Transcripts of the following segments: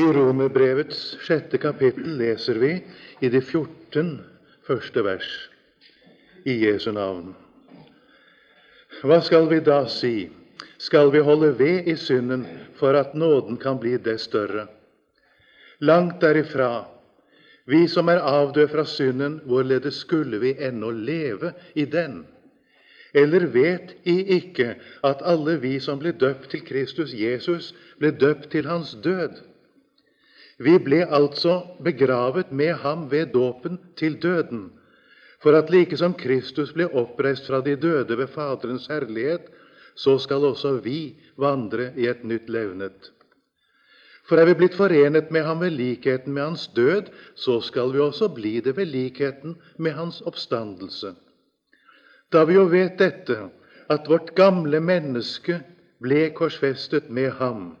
I Romerbrevets sjette kapittel leser vi i de 14 første vers i Jesu navn. Hva skal vi da si? Skal vi holde ved i synden for at nåden kan bli det større? Langt derifra. Vi som er avdøde fra synden, hvorledes skulle vi ennå leve i den? Eller vet I ikke at alle vi som ble døpt til Kristus Jesus, ble døpt til hans død? Vi ble altså begravet med ham ved dåpen til døden, for at like som Kristus ble oppreist fra de døde ved Faderens herlighet, så skal også vi vandre i et nytt levnet. For er vi blitt forenet med ham ved likheten med hans død, så skal vi også bli det ved likheten med hans oppstandelse. Da vi jo vet dette, at vårt gamle menneske ble korsfestet med ham,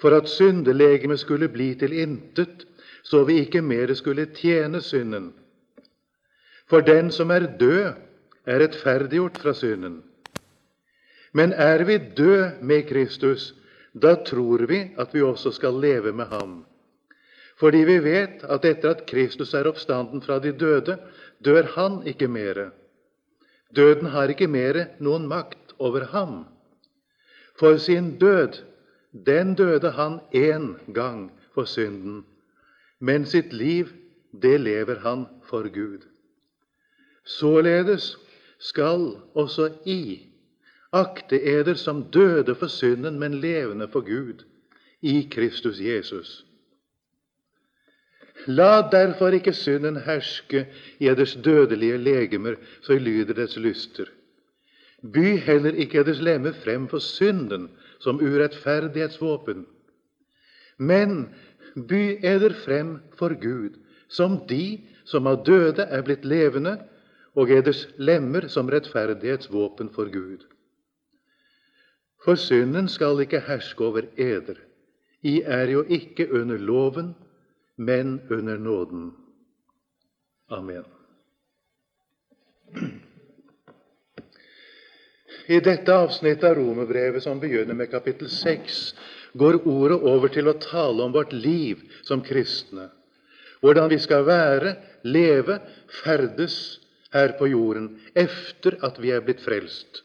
for at syndelegemet skulle bli til intet, så vi ikke mer skulle tjene synden. For den som er død, er rettferdiggjort fra synden. Men er vi død med Kristus, da tror vi at vi også skal leve med ham. Fordi vi vet at etter at Kristus er oppstanden fra de døde, dør han ikke mere. Døden har ikke mere noen makt over ham. For sin død den døde han én gang for synden, men sitt liv, det lever han for Gud. Således skal også I akte eder som døde for synden, men levende for Gud, i Kristus Jesus. La derfor ikke synden herske i eders dødelige legemer, så lyder dets lyster. By heller ikke eders lemmer frem for synden, som urettferdighetsvåpen. Men by eder frem for Gud som de som av døde er blitt levende, og eders lemmer som rettferdighetsvåpen for Gud. For synden skal ikke herske over eder. I er jo ikke under loven, men under nåden. Amen. I dette avsnittet av romerbrevet, som begynner med kapittel 6, går ordet over til å tale om vårt liv som kristne. Hvordan vi skal være, leve, ferdes her på jorden efter at vi er blitt frelst.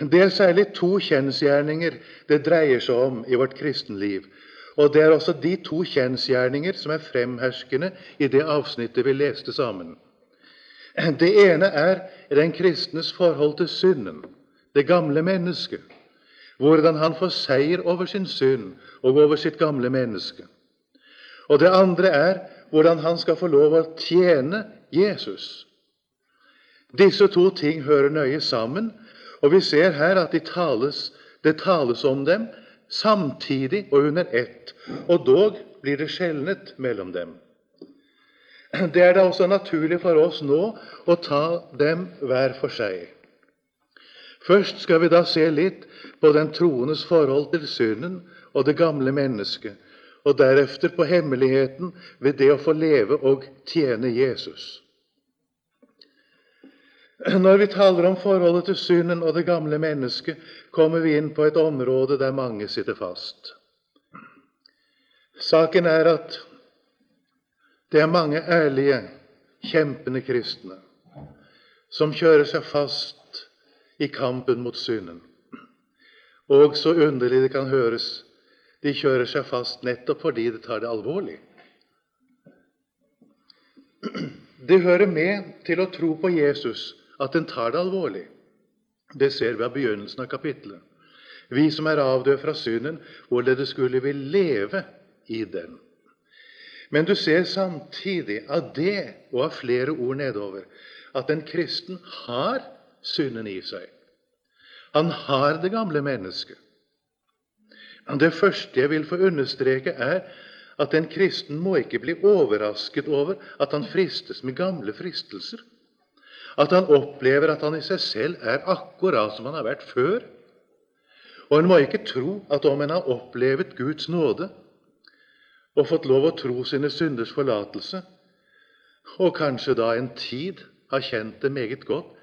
Det er særlig to kjensgjerninger det dreier seg om i vårt kristenliv. Og det er også de to kjensgjerninger som er fremherskende i det avsnittet vi leste sammen. Det ene er den kristnes forhold til synden, det gamle mennesket. Hvordan han får seier over sin synd og over sitt gamle menneske. Og det andre er hvordan han skal få lov å tjene Jesus. Disse to ting hører nøye sammen, og vi ser her at de tales, det tales om dem samtidig og under ett, og dog blir det skjelnet mellom dem. Det er da også naturlig for oss nå å ta dem hver for seg. Først skal vi da se litt på den troendes forhold til synden og det gamle mennesket, og deretter på hemmeligheten ved det å få leve og tjene Jesus. Når vi taler om forholdet til synden og det gamle mennesket, kommer vi inn på et område der mange sitter fast. Saken er at det er mange ærlige, kjempende kristne som kjører seg fast i kampen mot synden. Og så underlig det kan høres, de kjører seg fast nettopp fordi de tar det alvorlig. Det hører med til å tro på Jesus at en tar det alvorlig. Det ser vi av begynnelsen av kapittelet. Vi som er avdøde fra synden, hvorledes skulle vi leve i den? Men du ser samtidig av det og av flere ord nedover at en kristen har synden i seg. Han har det gamle mennesket. Det første jeg vil få understreke, er at en kristen må ikke bli overrasket over at han fristes med gamle fristelser. At han opplever at han i seg selv er akkurat som han har vært før. Og en må ikke tro at om en har opplevet Guds nåde, og fått lov å tro sine synders forlatelse, og kanskje da en tid har kjent det meget godt,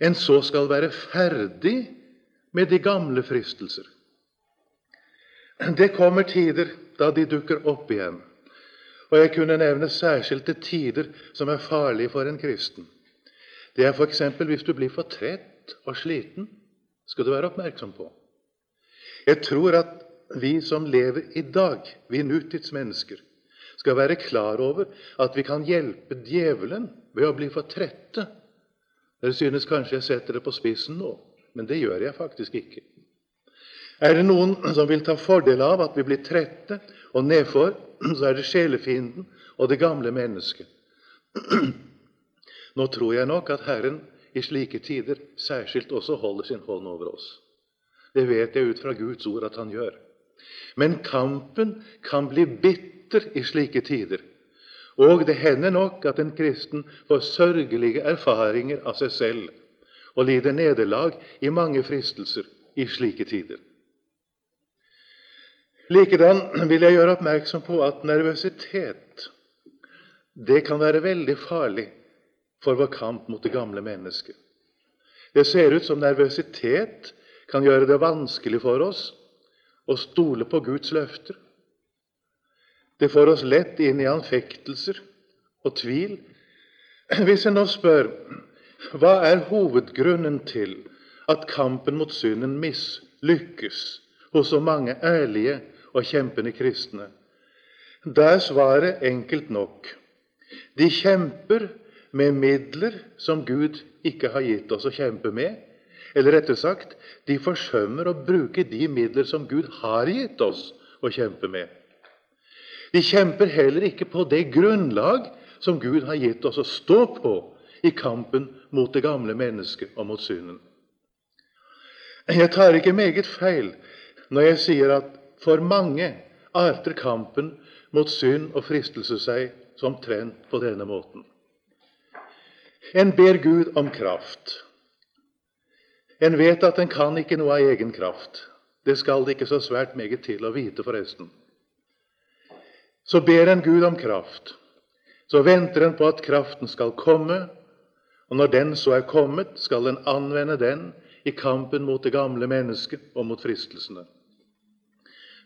en så skal være ferdig med de gamle fristelser. Det kommer tider da de dukker opp igjen. Og jeg kunne nevne særskilte tider som er farlige for en kristen. Det er f.eks. hvis du blir for trett og sliten. skal du være oppmerksom på. Jeg tror at vi som lever i dag, vi nutidsmennesker, skal være klar over at vi kan hjelpe djevelen ved å bli for trette. Dere synes kanskje jeg setter det på spissen nå, men det gjør jeg faktisk ikke. Er det noen som vil ta fordel av at vi blir trette og nedfor, så er det sjelefienden og det gamle mennesket. Nå tror jeg nok at Herren i slike tider særskilt også holder sin hånd over oss. Det vet jeg ut fra Guds ord at han gjør. Men kampen kan bli bitter i slike tider. Og det hender nok at en kristen får sørgelige erfaringer av seg selv og lider nederlag i mange fristelser i slike tider. Likedan vil jeg gjøre oppmerksom på at nervøsitet det kan være veldig farlig for vår kamp mot det gamle mennesket. Det ser ut som nervøsitet kan gjøre det vanskelig for oss å stole på Guds løfter. Det får oss lett inn i anfektelser og tvil. Hvis en nå spør hva er hovedgrunnen til at kampen mot synden mislykkes hos så mange ærlige og kjempende kristne? Da er svaret enkelt nok. De kjemper med midler som Gud ikke har gitt oss å kjempe med. Eller rettere sagt, de forsømmer å bruke de midler som Gud har gitt oss å kjempe med. De kjemper heller ikke på det grunnlag som Gud har gitt oss å stå på i kampen mot det gamle mennesket og mot synden. Jeg tar ikke meget feil når jeg sier at for mange arter kampen mot synd og fristelse seg som trent på denne måten. En ber Gud om kraft. En vet at en kan ikke noe av egen kraft. Det skal det ikke så svært meget til å vite, forresten. Så ber en Gud om kraft. Så venter en på at kraften skal komme, og når den så er kommet, skal en anvende den i kampen mot det gamle mennesket og mot fristelsene.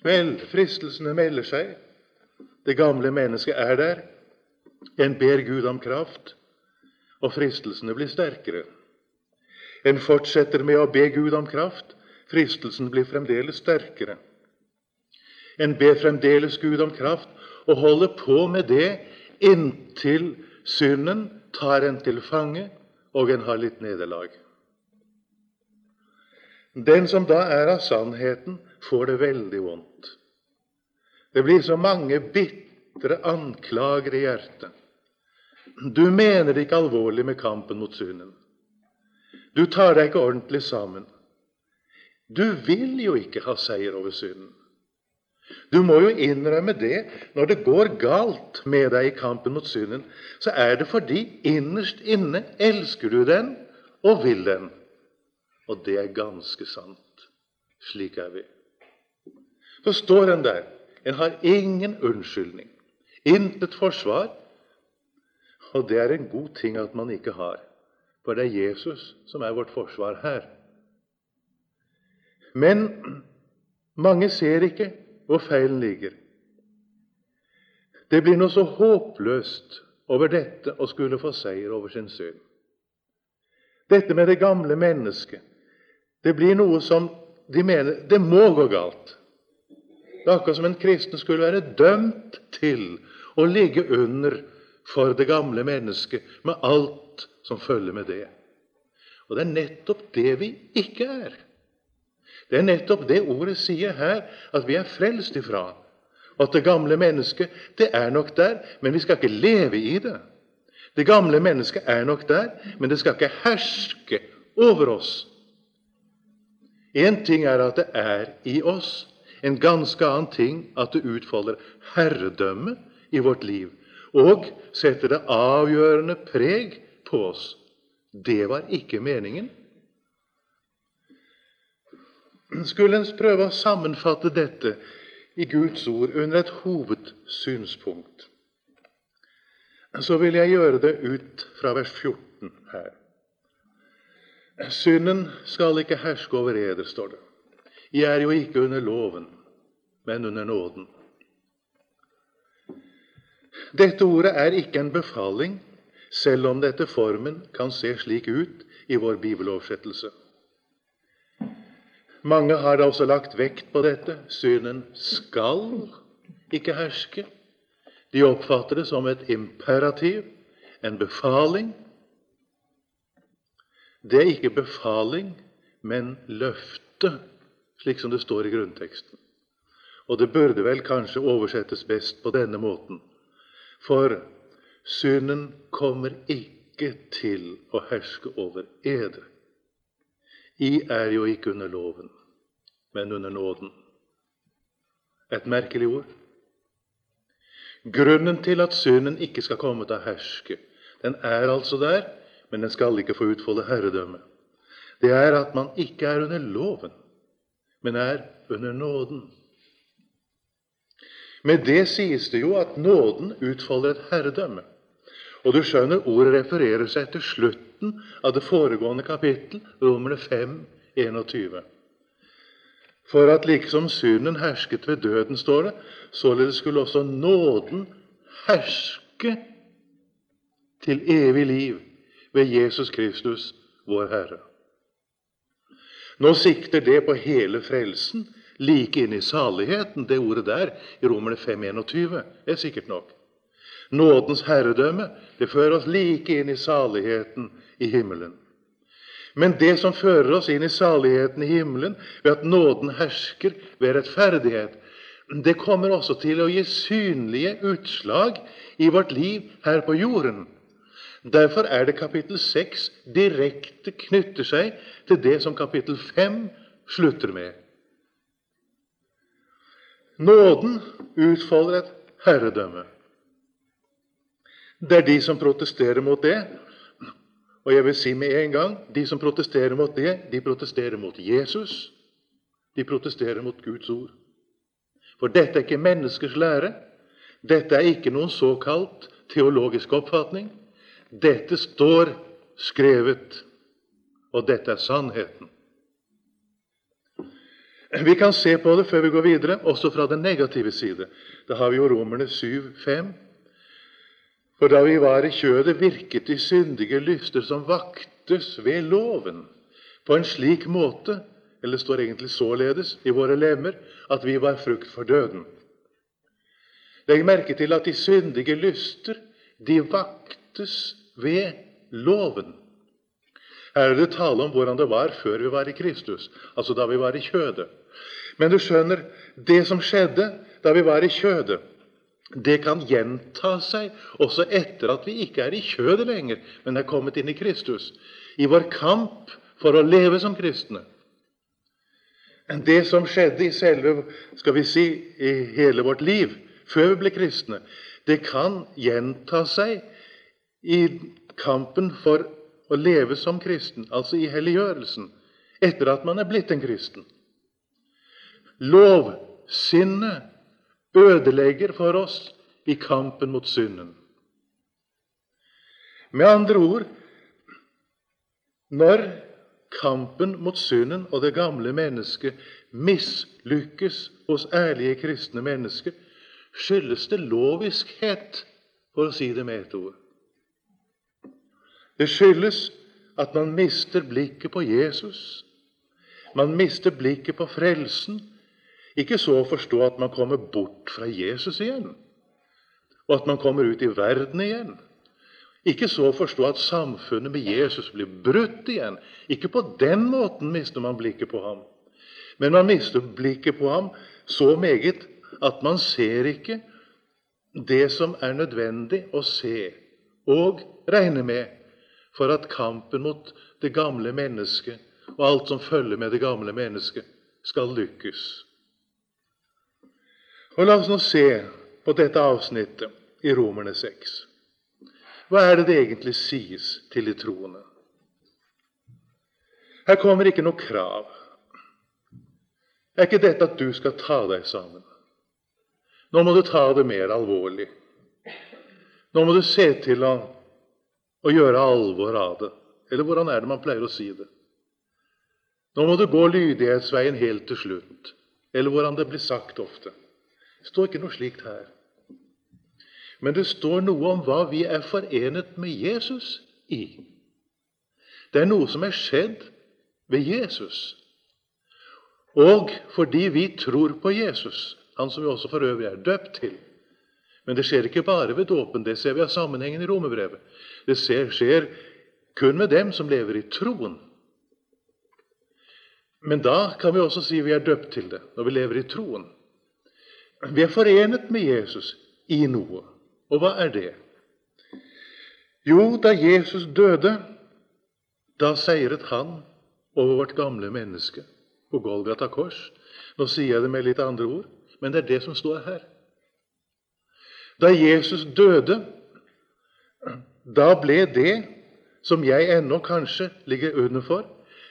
Vel, fristelsene melder seg. Det gamle mennesket er der. En ber Gud om kraft, og fristelsene blir sterkere. En fortsetter med å be Gud om kraft. Fristelsen blir fremdeles sterkere. En ber fremdeles Gud om kraft og holder på med det inntil synden tar en til fange og en har litt nederlag. Den som da er av sannheten, får det veldig vondt. Det blir så mange bitre anklager i hjertet. Du mener det ikke alvorlig med kampen mot synden. Du tar deg ikke ordentlig sammen. Du vil jo ikke ha seier over synden. Du må jo innrømme det. Når det går galt med deg i kampen mot synden, så er det fordi innerst inne elsker du den og vil den. Og det er ganske sant. Slik er vi. Så står en der. En har ingen unnskyldning, intet forsvar. Og det er en god ting at man ikke har, for det er Jesus som er vårt forsvar her. Men mange ser ikke hvor feilen ligger. Det blir noe så håpløst over dette å skulle få seier over sin synd. Dette med det gamle mennesket, det blir noe som de mener det må gå galt. Det er akkurat som en kristen skulle være dømt til å ligge under for det gamle mennesket med alt som følger med det. Og det er nettopp det vi ikke er. Det er nettopp det ordet sier her, at vi er frelst ifra. Og at det gamle mennesket, det er nok der, men vi skal ikke leve i det. Det gamle mennesket er nok der, men det skal ikke herske over oss. Én ting er at det er i oss, en ganske annen ting at det utfolder herredømme i vårt liv og setter det avgjørende preg på oss. Det var ikke meningen. Skulle en prøve å sammenfatte dette i Guds ord under et hovedsynspunkt, så vil jeg gjøre det ut fra vers 14 her. Synden skal ikke herske over eder, står det. Jeg er jo ikke under loven, men under nåden. Dette ordet er ikke en befaling, selv om det etter formen kan se slik ut i vår bibeloversettelse. Mange har da også lagt vekt på dette. Synden skal ikke herske. De oppfatter det som et imperativ, en befaling. Det er ikke befaling, men løfte, slik som det står i grunnteksten. Og det burde vel kanskje oversettes best på denne måten. For synden kommer ikke til å herske over eder. I er jo ikke under loven, men under nåden. Et merkelig ord. Grunnen til at synden ikke skal komme til å herske, den er altså der, men den skal ikke få utfolde herredømme. Det er at man ikke er under loven, men er under nåden. Med det sies det jo at nåden utfolder et herredømme. Og du skjønner, ordet refererer seg til slutten av det foregående kapittel, Romerne 5, 21. For at liksom synden hersket ved døden, står det, således skulle også nåden herske til evig liv ved Jesus Kristus, vår Herre. Nå sikter det på hele frelsen, like inn i saligheten. Det ordet der i Romerne 5.21 er sikkert nok. Nådens herredømme det fører oss like inn i saligheten i himmelen. Men det som fører oss inn i saligheten i himmelen ved at nåden hersker ved rettferdighet, det kommer også til å gi synlige utslag i vårt liv her på jorden. Derfor er det kapittel 6 direkte knytter seg til det som kapittel 5 slutter med. Nåden utfolder et herredømme. Det er de som protesterer mot det. Og jeg vil si med en gang de som protesterer mot det, de protesterer mot Jesus. De protesterer mot Guds ord. For dette er ikke menneskers lære. Dette er ikke noen såkalt teologisk oppfatning. Dette står skrevet, og dette er sannheten. Vi kan se på det før vi går videre, også fra den negative side. Da har vi jo Romerne 7, 5. For da vi var i kjødet, virket de syndige lyster som vaktes ved loven, på en slik måte, eller står egentlig således, i våre lemmer, at vi var frukt for døden. Legg merke til at de syndige lyster, de vaktes ved loven. Her er det tale om hvordan det var før vi var i Kristus, altså da vi var i kjødet. Men du skjønner, det som skjedde da vi var i kjødet, det kan gjenta seg også etter at vi ikke er i kjødet lenger, men er kommet inn i Kristus. I vår kamp for å leve som kristne. Det som skjedde i selve, skal vi si, i hele vårt liv før vi ble kristne, det kan gjenta seg i kampen for å leve som kristen, altså i helliggjørelsen, etter at man er blitt en kristen. Lovsinnet ødelegger for oss i kampen mot synden. Med andre ord når kampen mot synden og det gamle mennesket mislykkes hos ærlige kristne mennesker, skyldes det loviskhet, for å si det med et ord. Det skyldes at man mister blikket på Jesus. Man mister blikket på frelsen. Ikke så å forstå at man kommer bort fra Jesus igjen, og at man kommer ut i verden igjen. Ikke så å forstå at samfunnet med Jesus blir brutt igjen. Ikke på den måten mister man blikket på ham. Men man mister blikket på ham så meget at man ser ikke det som er nødvendig å se og regne med for at kampen mot det gamle mennesket og alt som følger med det gamle mennesket, skal lykkes. Og La oss nå se på dette avsnittet i Romerne 6. Hva er det det egentlig sies til de troende? Her kommer ikke noe krav. Er ikke dette at du skal ta deg sammen? Nå må du ta det mer alvorlig. Nå må du se til å og gjøre alvor av det. Eller hvordan er det man pleier å si det? Nå må du gå lydighetsveien helt til slutt. eller hvordan det blir sagt ofte. Det står ikke noe slikt her. Men det står noe om hva vi er forenet med Jesus i. Det er noe som er skjedd ved Jesus. Og fordi vi tror på Jesus, han som vi også for øvrig er døpt til. Men det skjer ikke bare ved dåpen. Det ser vi av sammenhengen i Romerbrevet. Det skjer kun med dem som lever i troen. Men da kan vi også si vi er døpt til det, når vi lever i troen. Vi er forenet med Jesus i noe. Og hva er det? Jo, da Jesus døde, da seiret han over vårt gamle menneske på Golgata kors. Nå sier jeg det med litt andre ord, men det er det som står her. Da Jesus døde, da ble det som jeg ennå kanskje ligger under for,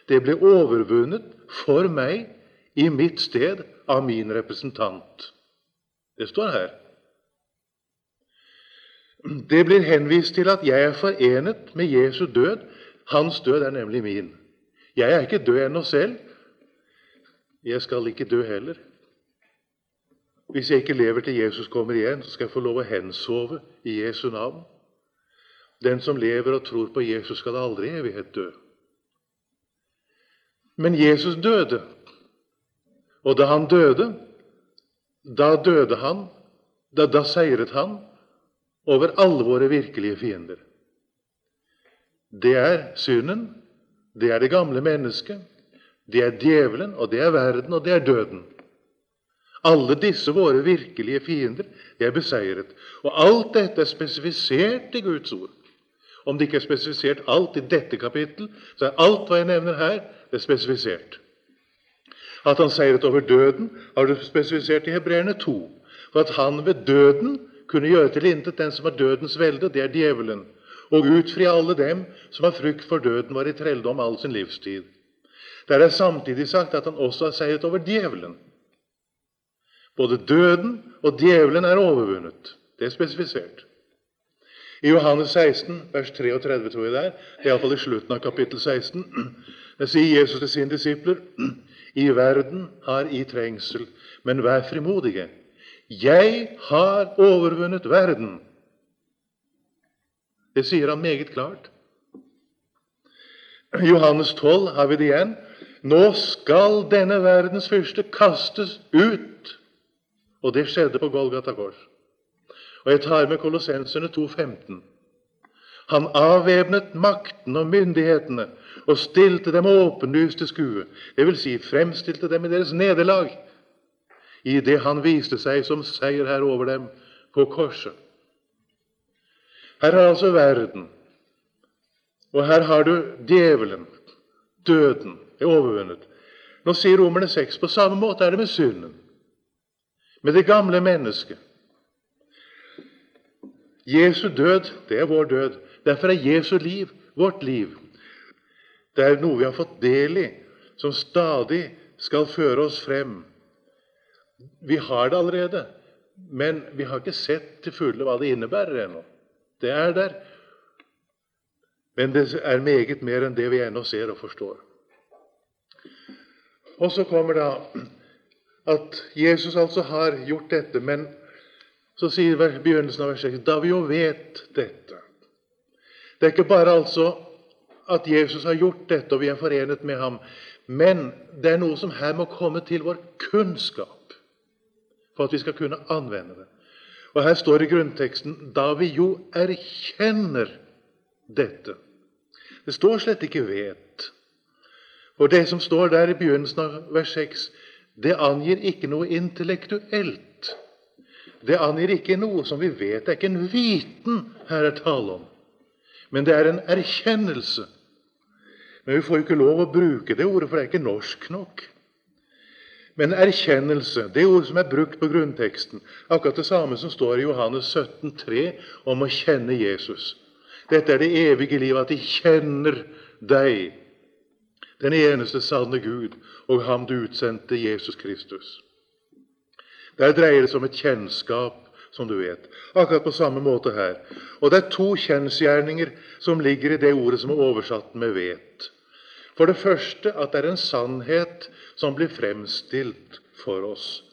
det ble overvunnet for meg i mitt sted av min representant. Det står her. Det blir henvist til at jeg er forenet med Jesu død. Hans død er nemlig min. Jeg er ikke død ennå selv. Jeg skal ikke dø heller. Hvis jeg ikke lever til Jesus kommer igjen, så skal jeg få lov å hensove i Jesu navn. Den som lever og tror på Jesus, skal aldri i evighet dø. Men Jesus døde. Og da han døde, da døde han, da, da seiret han over alle våre virkelige fiender. Det er synden, det er det gamle mennesket, det er djevelen, og det er verden, og det er døden. Alle disse våre virkelige fiender er beseiret. Og alt dette er spesifisert i Guds ord. Om det ikke er spesifisert alt i dette kapittel, så er alt hva jeg nevner her, det er spesifisert. At han seiret over døden, har du spesifisert i Hebreerne 2. For at han ved døden kunne gjøre til intet den som har dødens velde, det er djevelen, og utfri alle dem som har frykt for døden, var i trelldom all sin livstid. Der er samtidig sagt at han også har seiret over djevelen. Både døden og djevelen er overvunnet. Det er spesifisert. I Johannes 16, vers 33, tror jeg det er, iallfall i slutten av kapittel 16, der sier Jesus til sine disipler i verden har I trengsel, men vær frimodige. 'Jeg har overvunnet verden'. Det sier han meget klart. Johannes 12 har vi det igjen. Nå skal denne verdens fyrste kastes ut. Og det skjedde på Golgata kors. Og jeg tar med Kolossenserne 2,15. Han avvæpnet makten og myndighetene og stilte dem åpenlyst til skue. Vil si fremstilte dem i deres nederlag i det han viste seg som seierherre over dem på korset. Her har altså verden, og her har du djevelen, døden, er overvunnet. Nå sier Romerne 6 på samme måte er det med synden, med det gamle mennesket. Jesu død, det er vår død. Derfor er Jesu liv vårt liv. Det er noe vi har fått del i, som stadig skal føre oss frem vi har det allerede, men vi har ikke sett til fulle hva det innebærer ennå. Det er der, men det er meget mer enn det vi ennå ser og forstår. Og så kommer da at Jesus altså har gjort dette, men så sier begynnelsen av vers 6 da vi jo vet dette. Det er ikke bare altså at Jesus har gjort dette, og vi er forenet med ham, men det er noe som her må komme til vår kunnskap for at vi skal kunne anvende det. Og Her står det i grunnteksten 'da vi jo erkjenner dette'. Det står slett ikke 'vet'. Og det som står der i begynnelsen av vers 6, det angir ikke noe intellektuelt. Det angir ikke noe som vi vet. Det er ikke en viten her er tale om, men det er en erkjennelse. Men vi får ikke lov å bruke det ordet, for det er ikke norsk nok. Men erkjennelse, det ordet som er brukt på grunnteksten, akkurat det samme som står i Johannes 17, 3, om å kjenne Jesus. Dette er det evige livet, at de kjenner deg, den eneste sanne Gud, og ham du utsendte, Jesus Kristus. Der dreier det seg om et kjennskap, som du vet. Akkurat på samme måte her. Og det er to kjensgjerninger som ligger i det ordet som er oversatt med 'vet'. For det første at det er en sannhet som blir fremstilt for oss.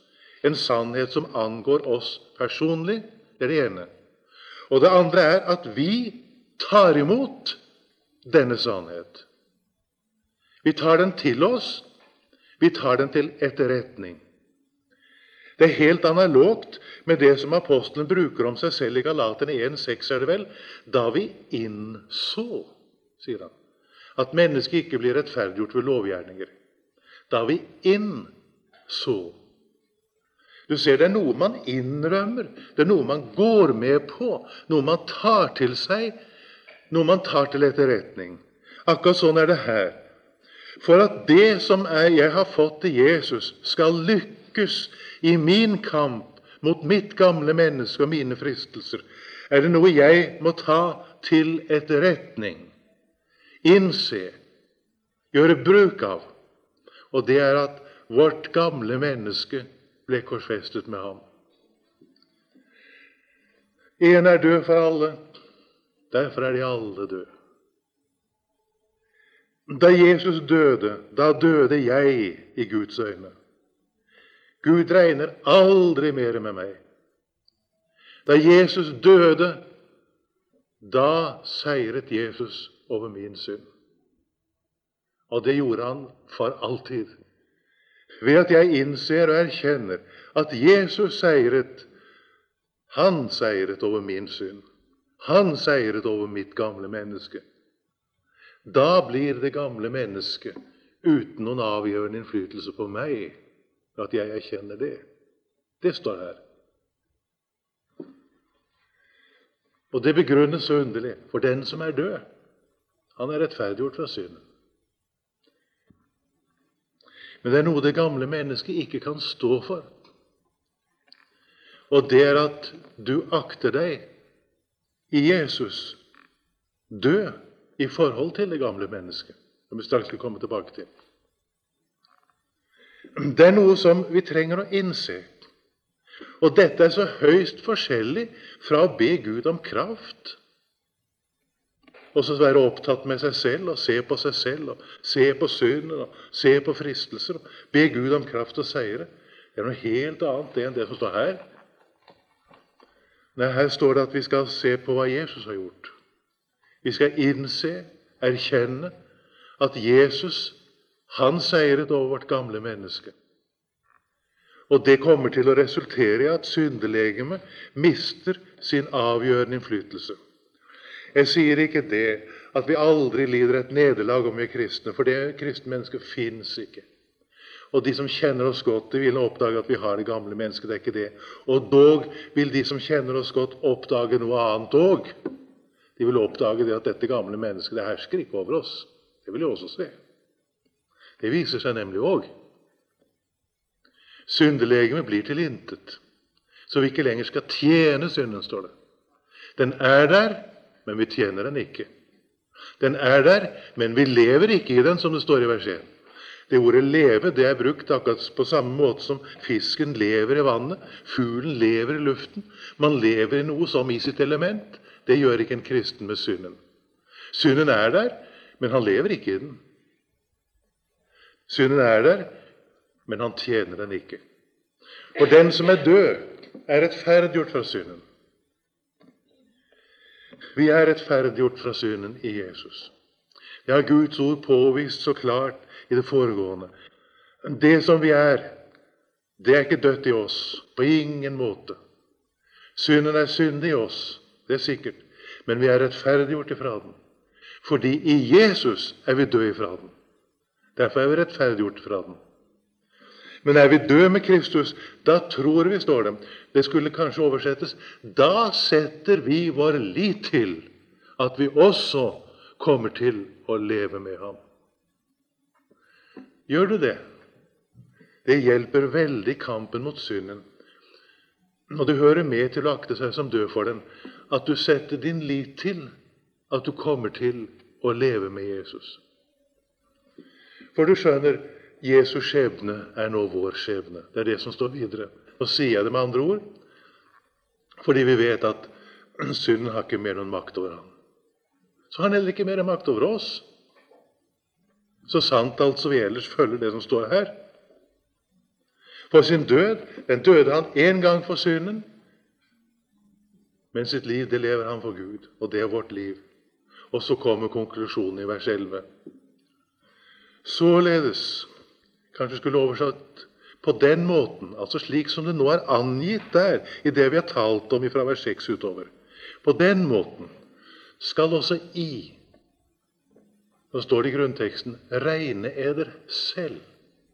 En sannhet som angår oss personlig. Det er det ene. Og det andre er at vi tar imot denne sannhet. Vi tar den til oss. Vi tar den til etterretning. Det er helt analogt med det som apostelen bruker om seg selv i Galatene 1,6, er det vel, da vi innså, sier han, at mennesket ikke blir rettferdiggjort ved lovgjerninger. Da vi innså. Du ser, det er noe man innrømmer, det er noe man går med på, noe man tar til seg, noe man tar til etterretning. Akkurat sånn er det her. For at det som jeg har fått til Jesus, skal lykkes i min kamp mot mitt gamle menneske og mine fristelser, er det noe jeg må ta til etterretning, innse, gjøre bruk av. Og det er at vårt gamle menneske ble korsfestet med ham. En er død for alle, derfor er de alle døde. Da Jesus døde, da døde jeg i Guds øyne. Gud regner aldri mer med meg. Da Jesus døde, da seiret Jesus over min synd. Og det gjorde han for alltid. Ved at jeg innser og erkjenner at Jesus seiret. Han seiret over min synd. Han seiret over mitt gamle menneske. Da blir det gamle mennesket uten noen avgjørende innflytelse på meg, at jeg erkjenner det. Det står her. Og det begrunnes så underlig. For den som er død, han er rettferdiggjort fra synden. Men det er noe det gamle mennesket ikke kan stå for. Og det er at du akter deg i Jesus død i forhold til det gamle mennesket, som vi straks skal komme tilbake til. Det er noe som vi trenger å innse. Og dette er så høyst forskjellig fra å be Gud om kraft og så være opptatt med seg selv og se på seg selv og se på synden og se på fristelser og be Gud om kraft og seire. Det er noe helt annet det enn det som står her. Nei, Her står det at vi skal se på hva Jesus har gjort. Vi skal innse, erkjenne, at Jesus han seiret over vårt gamle menneske. Og det kommer til å resultere i at syndelegemet mister sin avgjørende innflytelse. Jeg sier ikke det at vi aldri lider et nederlag om vi er kristne, for det kristne mennesket fins ikke. Og de som kjenner oss godt, de vil oppdage at vi har det gamle mennesket. Det er ikke det. Og dog vil de som kjenner oss godt, oppdage noe annet òg. De vil oppdage det at dette gamle mennesket det hersker ikke over oss. Det vil de også se. Det viser seg nemlig òg. Syndelegemet blir til intet, så vi ikke lenger skal tjene synden, står det. Den er der, men vi tjener den ikke. Den er der, men vi lever ikke i den, som det står i vers 1. Det ordet 'leve' det er brukt akkurat på samme måte som fisken lever i vannet, fuglen lever i luften. Man lever i noe som i sitt element. Det gjør ikke en kristen med synden. Synden er der, men han lever ikke i den. Synden er der, men han tjener den ikke. For den som er død, er rettferdiggjort fra synden. Vi er rettferdiggjort fra synden i Jesus. Det har Guds ord påvist så klart i det foregående. Det som vi er, det er ikke dødt i oss. På ingen måte. Synden er syndig i oss. Det er sikkert. Men vi er rettferdiggjort ifra den. Fordi i Jesus er vi døde ifra den. Derfor er vi rettferdiggjort fra den. Men er vi døde med Kristus, da tror vi, står det Det skulle kanskje oversettes Da setter vi vår lit til at vi også kommer til å leve med ham. Gjør du det? Det hjelper veldig kampen mot synden. Og det hører med til å akte seg som død for den at du setter din lit til at du kommer til å leve med Jesus. For du skjønner, Jesus skjebne er nå vår skjebne. Det er det som står videre. Og sier jeg det med andre ord fordi vi vet at synden har ikke mer noen makt over ham. Så har han heller ikke mer makt over oss. Så sant altså vi ellers følger det som står her. For sin død. Den døde han én gang for synden. Men sitt liv det lever han for Gud, og det er vårt liv. Og så kommer konklusjonen i vers 11. Således, kanskje skulle oversatt på den måten, altså slik som det nå er angitt der i det vi har talt om fra vers 6 utover. På den måten skal også I, nå står det i grunnteksten, regne eder selv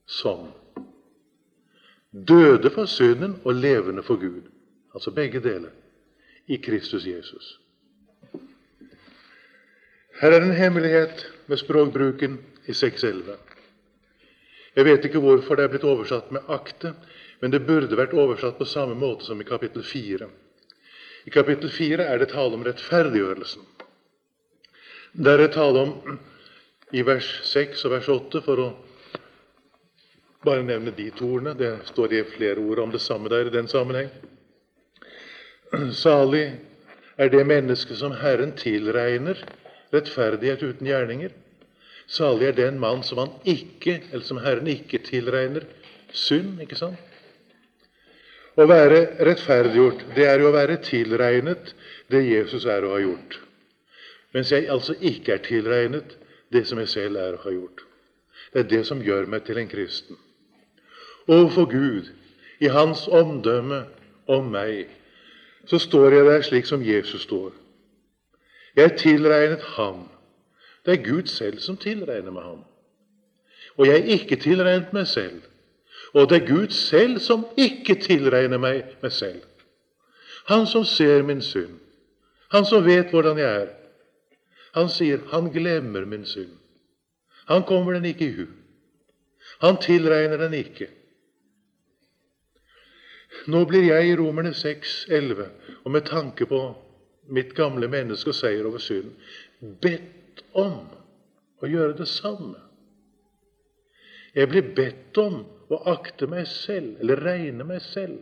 som døde for synden og levende for Gud. Altså begge deler i Kristus Jesus. Her er en hemmelighet med språkbruken i 611. Jeg vet ikke hvorfor det er blitt oversatt med akte, men det burde vært oversatt på samme måte som i kapittel 4. I kapittel 4 er det tale om rettferdiggjørelsen. Der er det tale om i vers 6 og vers 8, for å bare nevne de to ordene. Det står i flere ord om det samme der i den sammenheng. Salig er det menneske som Herren tilregner rettferdighet uten gjerninger. Salig er den mann som, han ikke, eller som Herren ikke tilregner synd. ikke sant? Å være rettferdiggjort, det er jo å være tilregnet det Jesus er og har gjort. Mens jeg altså ikke er tilregnet det som jeg selv er og har gjort. Det er det som gjør meg til en kristen. Overfor Gud, i Hans omdømme om meg, så står jeg der slik som Jesus står. Jeg tilregnet ham. Det er Gud selv som tilregner med ham. Og jeg er ikke tilregnet meg selv. Og det er Gud selv som ikke tilregner meg meg selv. Han som ser min synd. Han som vet hvordan jeg er. Han sier han glemmer min synd. Han kommer den ikke i hu. Han tilregner den ikke. Nå blir jeg i Romerne 6, 11, og med tanke på mitt gamle menneske og seier over synden, bedt om å gjøre det samme. Jeg blir bedt om å akte meg selv, eller regne meg selv,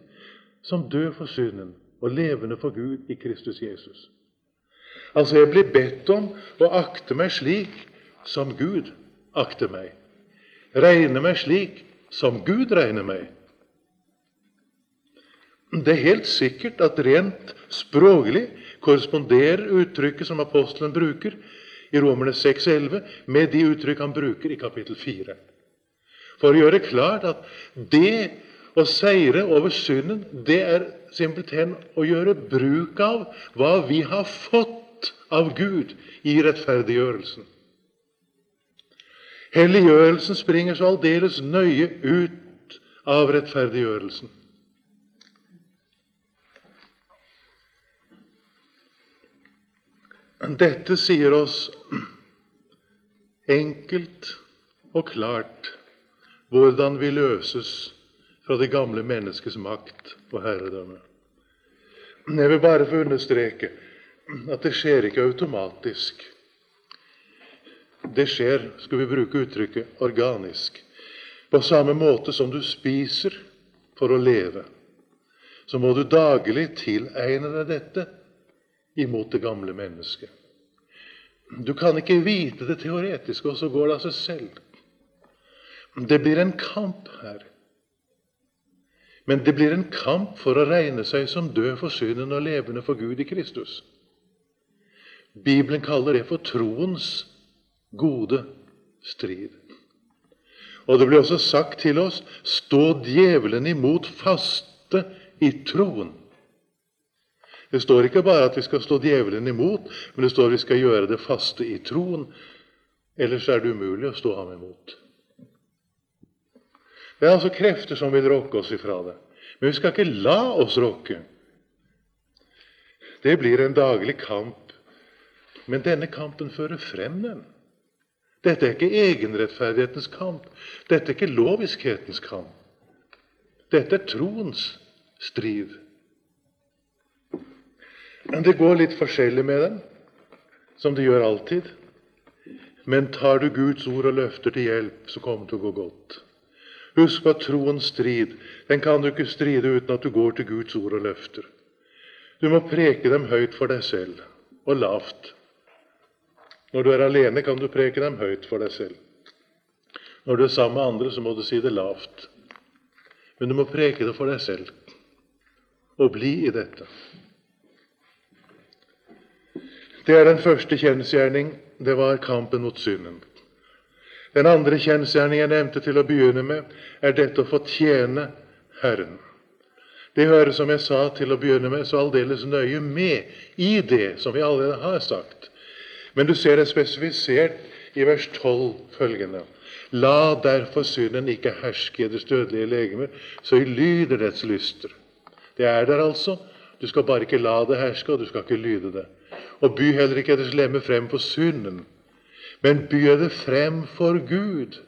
som død for synden og levende for Gud i Kristus Jesus. Altså, jeg blir bedt om å akte meg slik som Gud akter meg. Regne meg slik som Gud regner meg. Det er helt sikkert at rent språklig korresponderer uttrykket som apostelen bruker i Romerne 6,11, med de uttrykk han bruker i kapittel 4. For å gjøre klart at det å seire over synden, det er simpelthen å gjøre bruk av hva vi har fått av Gud i rettferdiggjørelsen. Helliggjørelsen springer så aldeles nøye ut av rettferdiggjørelsen. Dette sier oss enkelt og klart hvordan vi løses fra det gamle menneskets makt og herredømme. Jeg vil bare få understreke at det skjer ikke automatisk. Det skjer, skal vi bruke uttrykket, organisk. På samme måte som du spiser for å leve, så må du daglig tilegne deg dette imot det gamle mennesket. Du kan ikke vite det teoretiske, og så går det av seg selv. Det blir en kamp her. Men det blir en kamp for å regne seg som død for synden og levende for Gud i Kristus. Bibelen kaller det for troens gode strid. Og det blir også sagt til oss stå djevelen imot faste i troen. Det står ikke bare at vi skal stå djevelen imot, men det står at vi skal gjøre det faste i troen. Ellers er det umulig å stå ham imot. Det er altså krefter som vil rokke oss ifra det. Men vi skal ikke la oss rokke. Det blir en daglig kamp. Men denne kampen fører frem den. Dette er ikke egenrettferdighetens kamp. Dette er ikke loviskhetens kamp. Dette er troens strid. Det går litt forskjellig med dem, som det gjør alltid. Men tar du Guds ord og løfter til hjelp, så kommer det til å gå godt. Husk på at troens strid den kan du ikke stride uten at du går til Guds ord og løfter. Du må preke dem høyt for deg selv, og lavt. Når du er alene, kan du preke dem høyt for deg selv. Når du er sammen med andre, så må du si det lavt. Men du må preke det for deg selv og bli i dette. Det er den første kjensgjerning. Det var kampen mot synden. Den andre kjensgjerning jeg nevnte til å begynne med, er dette å få tjene Herren. Det hører, som jeg sa til å begynne med, så aldeles nøye med i det som vi allerede har sagt. Men du ser det spesifisert i vers 12 følgende. La derfor synden ikke herske i det dødelige legeme, så i lyder dets lyster. Det er der altså. Du skal bare ikke la det herske, og du skal ikke lyde det. Og by heller ikke eders lemme frem for synden, men by det frem for Gud,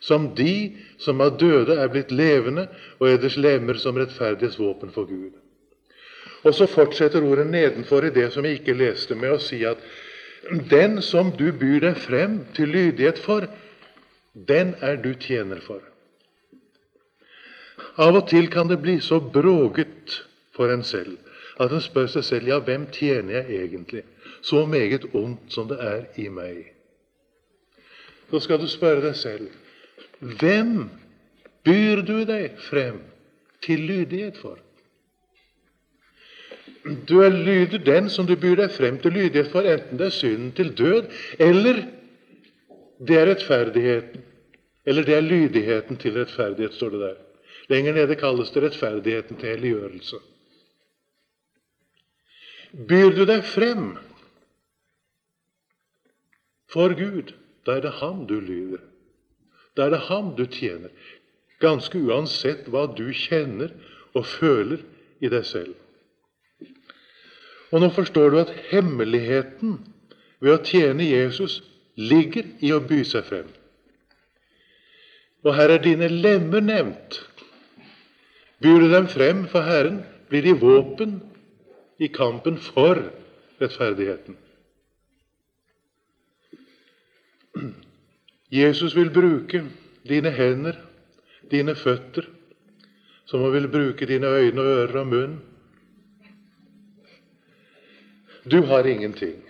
som de som av døde er blitt levende, og eders lemmer som rettferdighetsvåpen for Gud. Og så fortsetter ordet nedenfor i det som jeg ikke leste, med å si at den som du byr deg frem til lydighet for, den er du tjener for. Av og til kan det bli så bråket for en selv at en spør seg selv ja, hvem tjener jeg egentlig? Så meget ondt som det er i meg. Så skal du spørre deg selv hvem byr du deg frem til lydighet for? Du er lyder den som du byr deg frem til lydighet for, enten det er synden til død, eller det er rettferdigheten. Eller det er lydigheten til rettferdighet, står det der. Lenger nede kalles det rettferdigheten til helliggjørelse. Byr du deg frem for Gud, da er det Ham du lyder. Da er det Ham du tjener, ganske uansett hva du kjenner og føler i deg selv. Og nå forstår du at hemmeligheten ved å tjene Jesus ligger i å by seg frem. Og her er dine lemmer nevnt. Byr du dem frem for Herren, blir de våpen i kampen for rettferdigheten. Jesus vil bruke dine hender, dine føtter, som han vil bruke dine øyne, og ører og munn du har ingenting.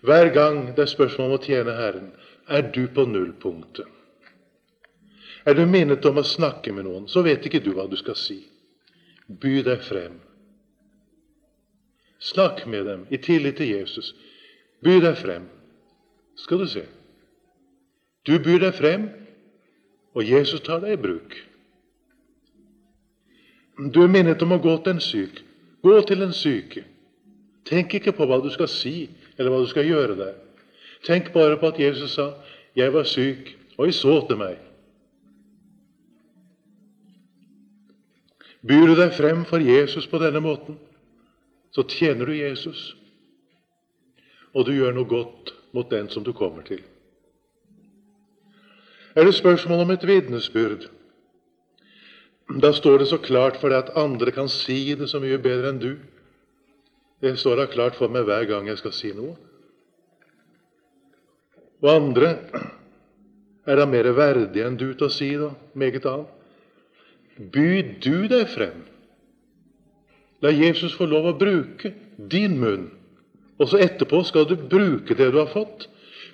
Hver gang det er spørsmål om å tjene Herren, er du på nullpunktet. Er du minnet om å snakke med noen, så vet ikke du hva du skal si. By deg frem. Snakk med dem i tillit til Jesus. By deg frem, skal du se. Du byr deg frem, og Jesus tar deg i bruk. Du er minnet om å gå til en syk. Gå til en syke. Tenk ikke på hva du skal si, eller hva du skal gjøre der. Tenk bare på at Jesus sa, 'Jeg var syk, og I så til meg'. Byr du deg frem for Jesus på denne måten, så tjener du Jesus, og du gjør noe godt mot den som du kommer til. Er det spørsmål om et vitnesbyrd, da står det så klart for deg at andre kan si det så mye bedre enn du. Det står da klart for meg hver gang jeg skal si noe. Og andre er da mer verdige enn du til å si det, meget annet. By du deg frem. La Jesus få lov å bruke din munn. Og så etterpå skal du bruke det du har fått.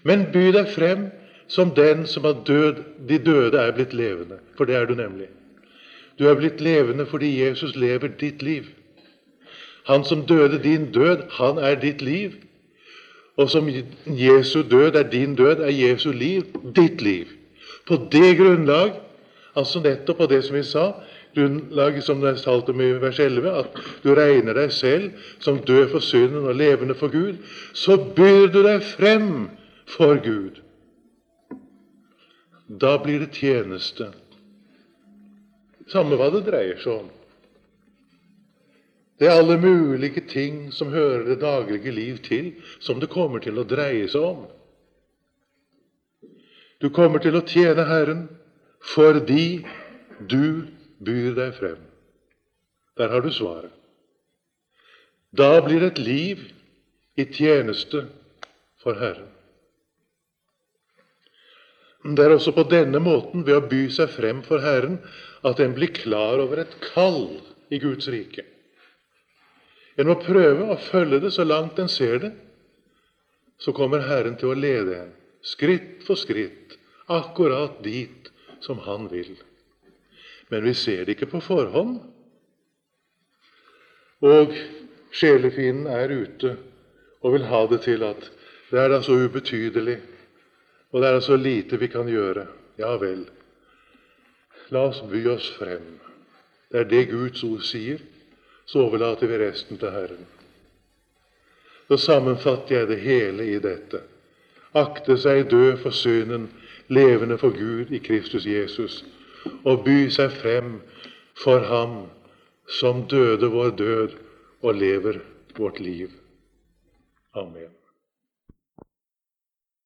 Men by deg frem som den som har død. De døde er blitt levende, for det er du nemlig. Du er blitt levende fordi Jesus lever ditt liv. Han som døde din død, han er ditt liv. Og som Jesu død er din død, er Jesu liv ditt liv. På det grunnlag, altså nettopp på det som vi sa, grunnlaget som det er talt om i vers 11, at du regner deg selv som død for synden og levende for Gud, så byr du deg frem for Gud. Da blir det tjeneste. Samme hva det dreier seg om. Det er alle mulige ting som hører det daglige liv til, som det kommer til å dreie seg om. Du kommer til å tjene Herren fordi du byr deg frem. Der har du svaret. Da blir et liv i tjeneste for Herren. Det er også på denne måten, ved å by seg frem for Herren, at en blir klar over et kall i Guds rike. En må prøve å følge det så langt en ser det. Så kommer Herren til å lede en, skritt for skritt, akkurat dit som Han vil. Men vi ser det ikke på forhånd. Og sjelefienden er ute og vil ha det til at det er da så ubetydelig, og det er da så lite vi kan gjøre. Ja vel, la oss by oss frem. Det er det Guds ord sier. Så overlater vi resten til Herren. Så sammenfatter jeg det hele i dette. Akte seg død for synden, levende for Gud i Kristus Jesus, og by seg frem for Ham som døde vår død og lever vårt liv. Amen.